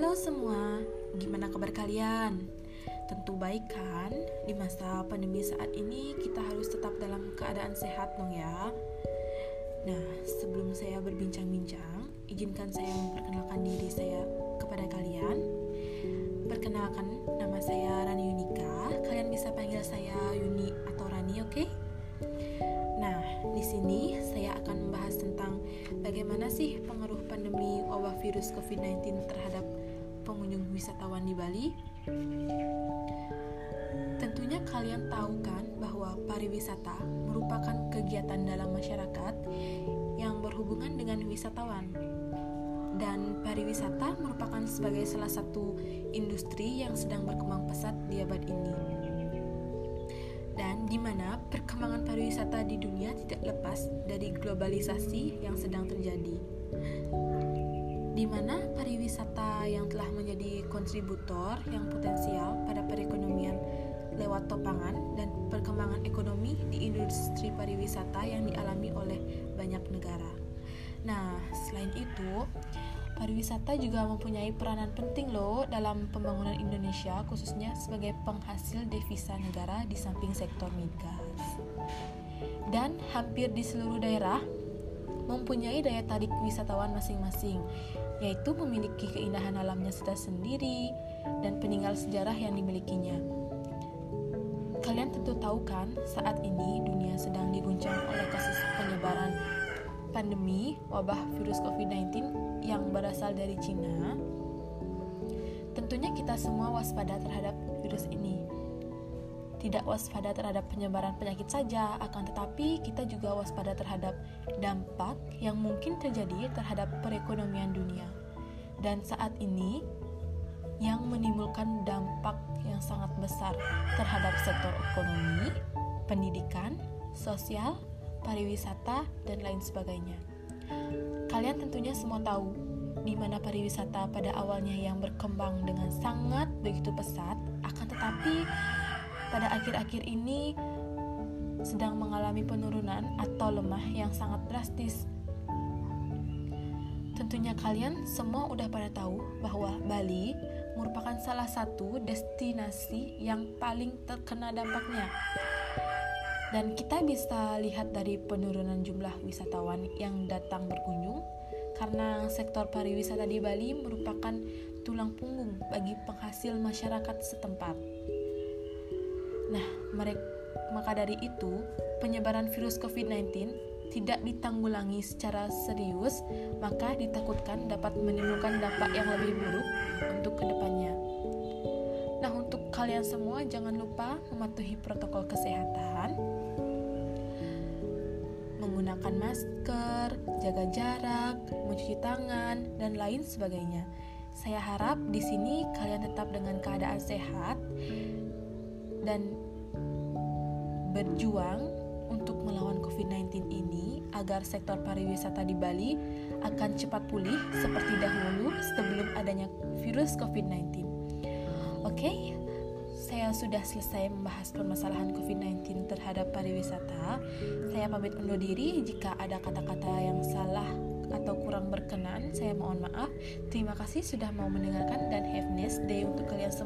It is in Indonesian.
Halo semua, gimana kabar kalian? Tentu baik kan? Di masa pandemi saat ini kita harus tetap dalam keadaan sehat dong ya. Nah, sebelum saya berbincang-bincang, izinkan saya memperkenalkan diri saya kepada kalian. Perkenalkan, nama saya Rani Yunika. Kalian bisa panggil saya Yuni atau Rani, oke? Okay? Nah, di sini saya akan membahas tentang bagaimana sih pengaruh pandemi wabah virus COVID-19 terhadap wisatawan di Bali. Tentunya kalian tahu kan bahwa pariwisata merupakan kegiatan dalam masyarakat yang berhubungan dengan wisatawan. Dan pariwisata merupakan sebagai salah satu industri yang sedang berkembang pesat di abad ini dan di mana perkembangan pariwisata di dunia tidak lepas dari globalisasi yang sedang terjadi. Di mana pariwisata yang telah menjadi kontributor yang potensial pada perekonomian lewat topangan dan perkembangan ekonomi di industri pariwisata yang dialami oleh banyak negara. Nah, selain itu, Pariwisata juga mempunyai peranan penting loh dalam pembangunan Indonesia khususnya sebagai penghasil devisa negara di samping sektor migas. Dan hampir di seluruh daerah mempunyai daya tarik wisatawan masing-masing, yaitu memiliki keindahan alamnya sendiri dan peninggal sejarah yang dimilikinya. Kalian tentu tahu kan, saat ini dunia sedang diguncang oleh kasus penyebaran pandemi wabah virus COVID-19 yang berasal dari Cina, tentunya kita semua waspada terhadap virus ini. Tidak waspada terhadap penyebaran penyakit saja, akan tetapi kita juga waspada terhadap dampak yang mungkin terjadi terhadap perekonomian dunia. Dan saat ini, yang menimbulkan dampak yang sangat besar terhadap sektor ekonomi, pendidikan, sosial, pariwisata, dan lain sebagainya. Kalian tentunya semua tahu di mana pariwisata pada awalnya yang berkembang dengan sangat begitu pesat, akan tetapi pada akhir-akhir ini sedang mengalami penurunan atau lemah yang sangat drastis. Tentunya kalian semua udah pada tahu bahwa Bali merupakan salah satu destinasi yang paling terkena dampaknya dan kita bisa lihat dari penurunan jumlah wisatawan yang datang berkunjung karena sektor pariwisata di Bali merupakan tulang punggung bagi penghasil masyarakat setempat. Nah, mereka maka dari itu, penyebaran virus COVID-19 tidak ditanggulangi secara serius, maka ditakutkan dapat menimbulkan dampak yang lebih buruk untuk ke depannya. Nah, untuk kalian semua, jangan lupa mematuhi protokol kesehatan, menggunakan masker, jaga jarak, mencuci tangan, dan lain sebagainya. Saya harap di sini kalian tetap dengan keadaan sehat dan berjuang untuk melawan COVID-19 ini agar sektor pariwisata di Bali akan cepat pulih seperti dahulu sebelum adanya virus COVID-19. Oke, okay? saya sudah selesai membahas permasalahan COVID-19 terhadap pariwisata. Saya pamit undur diri jika ada kata-kata yang salah atau kurang berkenan, saya mohon maaf. Terima kasih sudah mau mendengarkan dan have nice day untuk kalian semua.